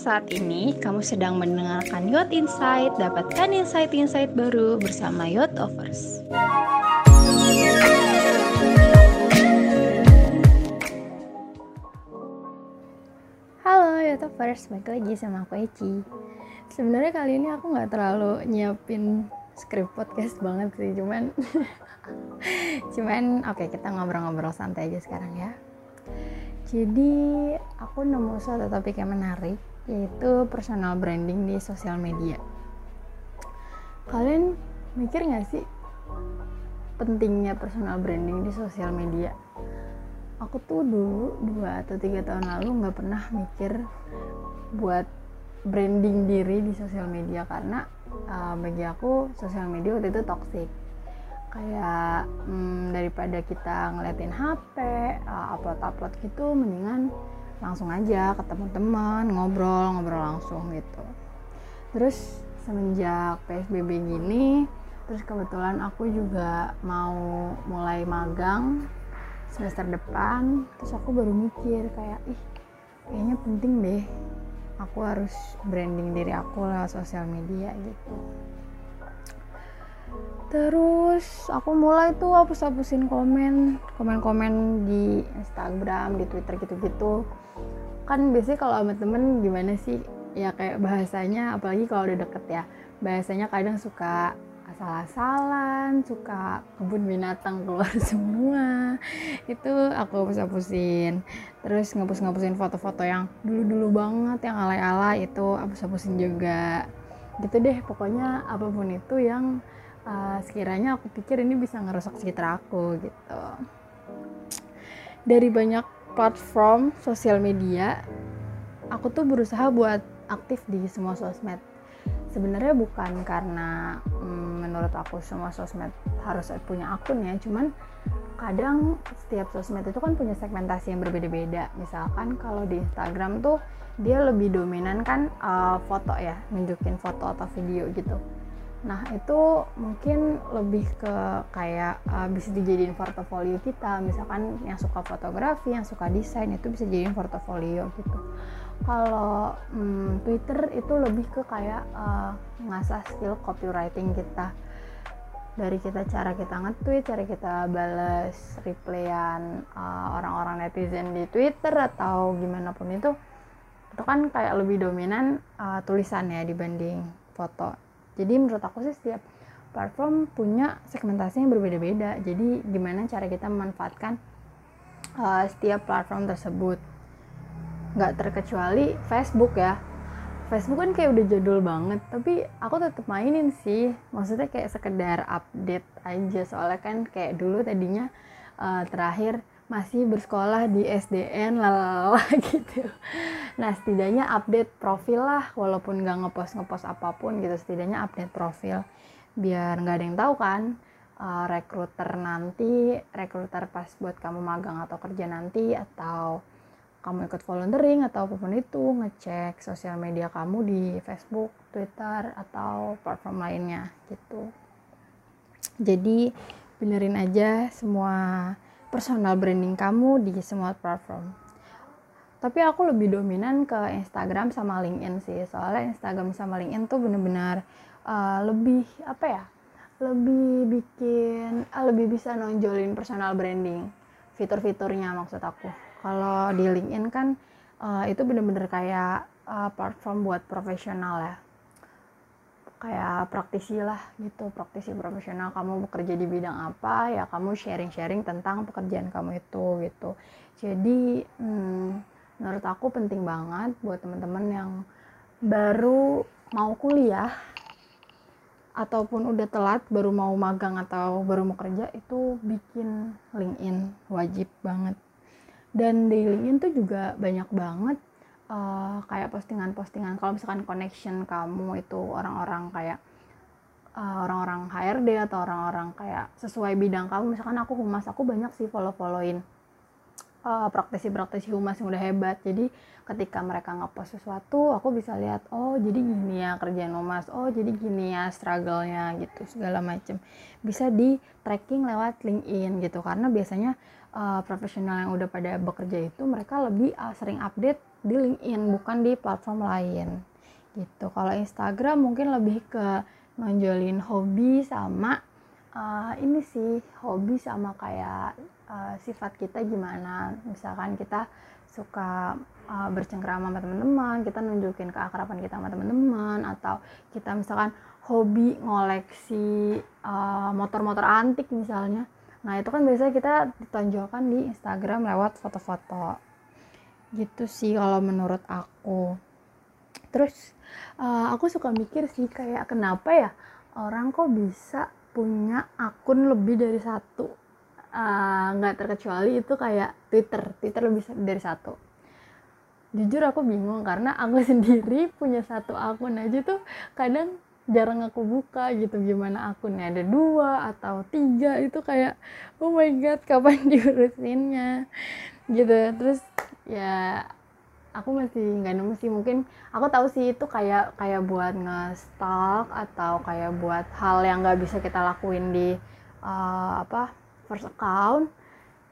saat ini kamu sedang mendengarkan Yacht Insight. Dapatkan insight-insight baru bersama Yacht Offers. Halo Yacht Offers, balik lagi sama aku Eci. Sebenarnya kali ini aku nggak terlalu nyiapin skrip podcast banget sih, cuman cuman oke okay, kita ngobrol-ngobrol santai aja sekarang ya. Jadi aku nemu suatu topik yang menarik yaitu personal branding di sosial media. Kalian mikir nggak sih pentingnya personal branding di sosial media? Aku tuh dulu dua atau tiga tahun lalu nggak pernah mikir buat branding diri di sosial media karena uh, bagi aku sosial media waktu itu toxic kayak hmm, daripada kita ngeliatin HP uh, upload upload gitu mendingan langsung aja ketemu teman ngobrol ngobrol langsung gitu. Terus semenjak PSBB gini terus kebetulan aku juga mau mulai magang semester depan terus aku baru mikir kayak ih kayaknya penting deh aku harus branding diri aku lewat sosial media gitu terus aku mulai tuh hapus-hapusin komen komen-komen di Instagram di Twitter gitu-gitu. Kan biasanya kalau sama temen gimana sih? Ya kayak bahasanya apalagi kalau udah deket ya bahasanya kadang suka asal-asalan suka kebun binatang keluar semua. Itu aku hapus-hapusin. Terus ngapus-ngapusin foto-foto yang dulu-dulu banget yang alay-alay itu hapus-hapusin juga. Gitu deh pokoknya apa pun itu yang uh, sekiranya aku pikir ini bisa ngerusak citra aku gitu. Dari banyak platform sosial media aku tuh berusaha buat aktif di semua sosmed. Sebenarnya bukan karena hmm, menurut aku semua sosmed harus punya akun ya cuman kadang setiap sosmed itu kan punya segmentasi yang berbeda-beda. Misalkan kalau di Instagram tuh dia lebih dominan kan uh, foto ya nunjukin foto atau video gitu Nah itu mungkin lebih ke kayak uh, bisa dijadiin portofolio kita, misalkan yang suka fotografi, yang suka desain itu bisa jadiin portofolio gitu. Kalau hmm, Twitter itu lebih ke kayak uh, ngasah skill copywriting kita. Dari kita cara kita nge-tweet, cara kita balas replyan uh, orang-orang netizen di Twitter atau gimana pun itu itu kan kayak lebih dominan uh, tulisan ya dibanding foto jadi menurut aku sih setiap platform punya segmentasi yang berbeda-beda. Jadi gimana cara kita memanfaatkan uh, setiap platform tersebut. Nggak terkecuali Facebook ya. Facebook kan kayak udah jadul banget tapi aku tetap mainin sih. Maksudnya kayak sekedar update aja. Soalnya kan kayak dulu tadinya uh, terakhir masih bersekolah di SDN lalala gitu. Nah setidaknya update profil lah walaupun nggak ngepost ngepost apa pun gitu setidaknya update profil. Biar nggak ada yang tahu kan uh, rekruter nanti rekruter pas buat kamu magang atau kerja nanti atau kamu ikut volunteering atau apa pun itu ngecek sosial media kamu di Facebook, Twitter atau platform lainnya gitu. Jadi benerin aja semua personal branding kamu di semua platform. Tapi aku lebih dominan ke Instagram sama LinkedIn sih, soalnya Instagram sama LinkedIn tuh bener-bener uh, lebih apa ya, lebih bikin, uh, lebih bisa nonjolin personal branding, fitur-fiturnya maksud aku. Kalau di LinkedIn kan uh, itu bener-bener kayak uh, platform buat profesional ya, kayak praktisi lah gitu praktisi profesional. Kamu bekerja di bidang apa ya kamu sharing-sharing tentang pekerjaan kamu itu gitu. Jadi hmm, menurut aku penting banget buat teman-teman yang baru mau kuliah ataupun udah telat baru mau magang atau baru mau kerja itu bikin LinkedIn wajib banget. Dan di LinkedIn tuh juga banyak banget uh, kayak postingan-postingan kalau misalkan connection kamu itu orang-orang kayak uh, orang-orang HRD atau orang-orang kayak sesuai bidang kamu misalkan aku humas aku banyak sih follow-followin uh, praktisi-praktisi humas yang udah hebat. Jadi ketika mereka ngepost sesuatu aku bisa lihat oh jadi gini ya kerjaan humas oh jadi gini ya struggle-nya gitu segala macem. Bisa di tracking lewat LinkedIn gitu. Karena biasanya uh, profesional yang udah pada bekerja itu mereka lebih uh, sering update di LinkedIn bukan di platform lain. Gitu. Kalau Instagram mungkin lebih ke nonjolin hobi sama uh, ini sih hobi sama kayak uh, sifat kita gimana. Misalkan kita suka uh, bercengkrama sama teman-teman kita nunjukin keakraban kita sama teman-teman atau kita misalkan hobi ngoleksi motor-motor uh, antik misalnya. Nah itu kan biasanya kita ditonjolkan di Instagram lewat foto-foto gitu sih kalau menurut aku. Terus uh, aku suka mikir sih kayak kenapa ya orang kok bisa punya akun lebih dari satu? Eh, nggak uh, terkecuali itu kayak Twitter. Twitter lebih dari satu. Jujur aku bingung karena aku sendiri punya satu akun aja tuh kadang jarang aku buka gitu. Gimana akunnya ada dua atau tiga itu kayak oh my god kapan diurusinnya? Gitu. Terus ya aku masih nggak nemu sih. Mungkin aku tahu sih itu kayak kayak buat nge-stalk atau kayak buat hal yang nggak bisa kita lakuin di uh, apa first account.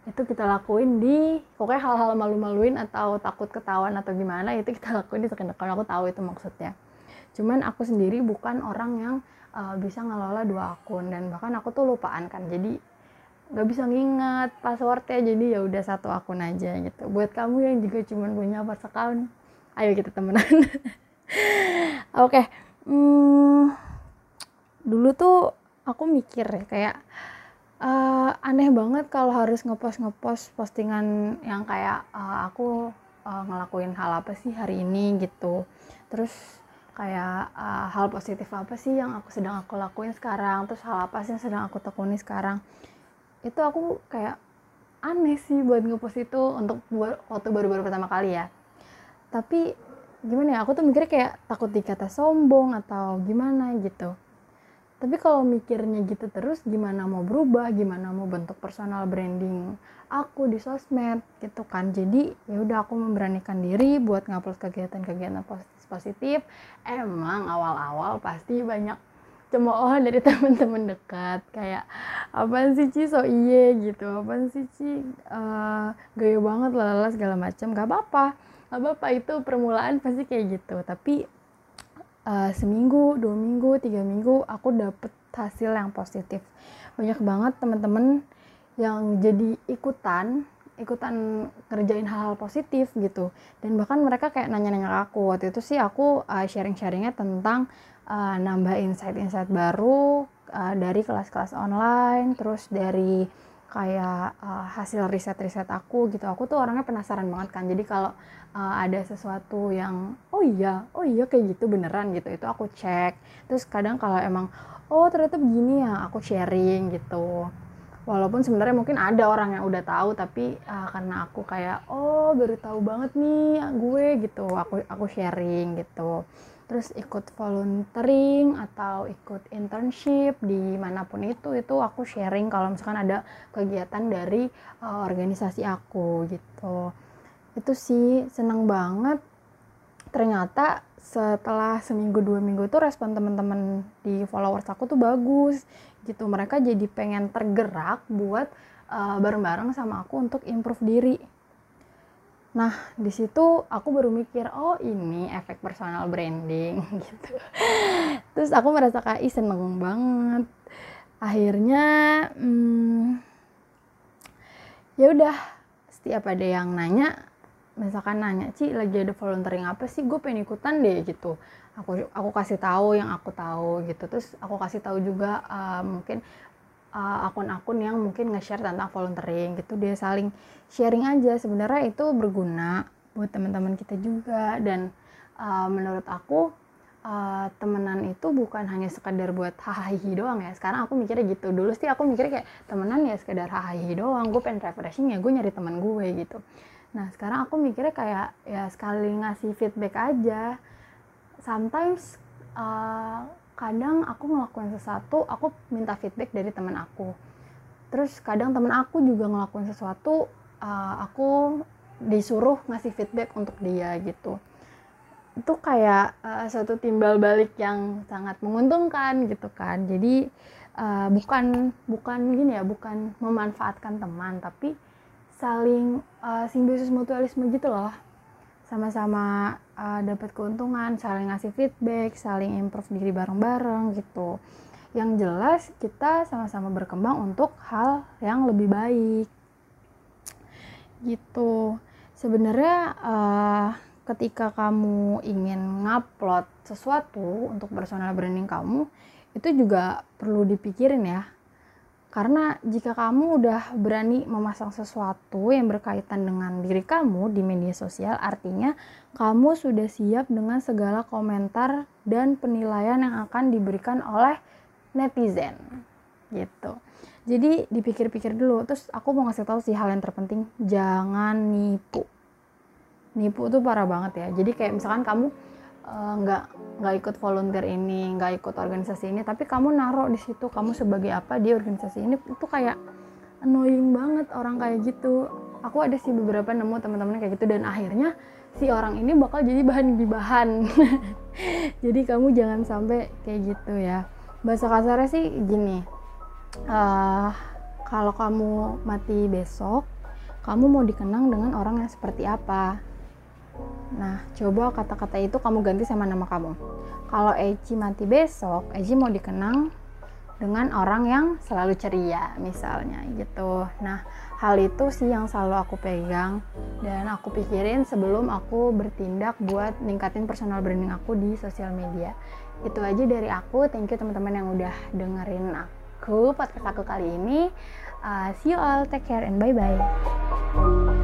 Itu kita lakuin di pokoknya hal-hal malu-maluin atau takut ketahuan atau gimana itu kita lakuin di second account. Aku tahu itu maksudnya. Cuman aku sendiri bukan orang yang uh, bisa ngelola dua akun. Dan bahkan aku tuh lupaan kan. Jadi nggak bisa nginget passwordnya jadi ya udah satu akun aja gitu. Buat kamu yang juga cuma punya first account ayo kita temenan. Oke okay. hmm, dulu tuh aku mikir ya kayak uh, aneh banget kalau harus ngepost ngepost postingan yang kayak uh, aku uh, ngelakuin hal apa sih hari ini gitu. Terus kayak uh, hal positif apa sih yang aku sedang aku lakuin sekarang? Terus hal apa sih yang sedang aku tekuni sekarang itu aku kayak aneh sih buat ngepost itu untuk buat waktu baru-baru pertama kali ya. Tapi gimana ya aku tuh mikirnya kayak takut dikata sombong atau gimana gitu. Tapi kalau mikirnya gitu terus gimana mau berubah gimana mau bentuk personal branding aku di sosmed gitu kan. Jadi ya udah aku memberanikan diri buat ngupload kegiatan-kegiatan positif. Emang awal-awal pasti banyak cemooh dari teman-teman dekat kayak apa sih Ci? So iye gitu. Apa sih Ci? Uh, gaya banget lalala segala macam gak apa-apa. Gak apa-apa itu permulaan pasti kayak gitu. Tapi uh, seminggu dua minggu tiga minggu aku dapet hasil yang positif. Banyak banget teman-teman yang jadi ikutan ikutan ngerjain hal-hal positif gitu. Dan bahkan mereka kayak nanya-nanya ke aku. Waktu itu sih aku uh, sharing-sharingnya tentang uh, nambah insight-insight baru uh, dari kelas-kelas online terus dari kayak uh, hasil riset-riset aku gitu. Aku tuh orangnya penasaran banget kan. Jadi kalau uh, ada sesuatu yang oh iya oh iya kayak gitu beneran gitu itu aku cek. Terus kadang kalau emang oh ternyata begini ya aku sharing gitu. Walaupun sebenarnya mungkin ada orang yang udah tahu tapi uh, karena aku kayak oh baru tahu banget nih gue gitu aku aku sharing gitu terus ikut volunteering atau ikut internship di mana pun itu itu aku sharing kalau misalkan ada kegiatan dari uh, organisasi aku gitu. Itu sih seneng banget. Ternyata setelah seminggu dua minggu itu respon teman-teman di followers aku tuh bagus gitu. Mereka jadi pengen tergerak buat uh, bareng-bareng sama aku untuk improve diri Nah, di situ aku baru mikir, oh ini efek personal branding gitu. Terus aku merasa kayak Ih, seneng banget. Akhirnya, hmm, ya udah, setiap ada yang nanya, misalkan nanya, Ci lagi ada volunteering apa sih? Gue pengen ikutan deh gitu. Aku aku kasih tahu yang aku tahu gitu. Terus aku kasih tahu juga uh, mungkin akun akun-akun yang mungkin nge-share tentang volunteering gitu dia saling sharing aja. Sebenarnya itu berguna buat teman-teman kita juga. Dan uh, menurut aku uh, temenan itu bukan hanya sekedar buat hahaha doang ya. Sekarang aku mikirnya gitu. Dulu sih aku mikirnya kayak temenan ya sekedar hahaha doang. Gue pengen refreshing ya gue nyari teman gue gitu. Nah sekarang aku mikirnya kayak ya sekali ngasih feedback aja. Sometimes uh, kadang aku ngelakuin sesuatu aku minta feedback dari teman aku. Terus kadang teman aku juga ngelakuin sesuatu uh, aku disuruh ngasih feedback untuk dia gitu. Itu kayak uh, suatu timbal balik yang sangat menguntungkan gitu kan. Jadi uh, bukan bukan gini ya bukan memanfaatkan teman tapi saling uh, simbiosis mutualisme gitu loh sama-sama uh, dapat keuntungan saling ngasih feedback saling improve diri bareng-bareng gitu. Yang jelas kita sama-sama berkembang untuk hal yang lebih baik. Gitu. Sebenarnya uh, ketika kamu ingin ngupload sesuatu untuk personal branding kamu itu juga perlu dipikirin ya karena jika kamu udah berani memasang sesuatu yang berkaitan dengan diri kamu di media sosial, artinya kamu sudah siap dengan segala komentar dan penilaian yang akan diberikan oleh netizen. Gitu. Jadi dipikir-pikir dulu. Terus aku mau ngasih tahu sih hal yang terpenting, jangan nipu. Nipu tuh parah banget ya. Jadi kayak misalkan kamu nggak uh, nggak ikut volunteer ini nggak ikut organisasi ini tapi kamu naruh di situ kamu sebagai apa di organisasi ini itu kayak annoying banget orang kayak gitu. Aku ada sih beberapa nemu teman-teman kayak gitu dan akhirnya si orang ini bakal jadi bahan gibahan. Jadi kamu jangan sampai kayak gitu ya. Bahasa kasarnya sih gini uh, kalau kamu mati besok kamu mau dikenang dengan orang yang seperti apa Nah, coba kata-kata itu kamu ganti sama nama kamu. Kalau Eji mati besok, Eji mau dikenang dengan orang yang selalu ceria, misalnya gitu. Nah, hal itu sih yang selalu aku pegang dan aku pikirin sebelum aku bertindak buat ningkatin personal branding aku di sosial media. Itu aja dari aku. Thank you teman-teman yang udah dengerin aku podcast aku kali ini. Uh, see you all, take care and bye bye.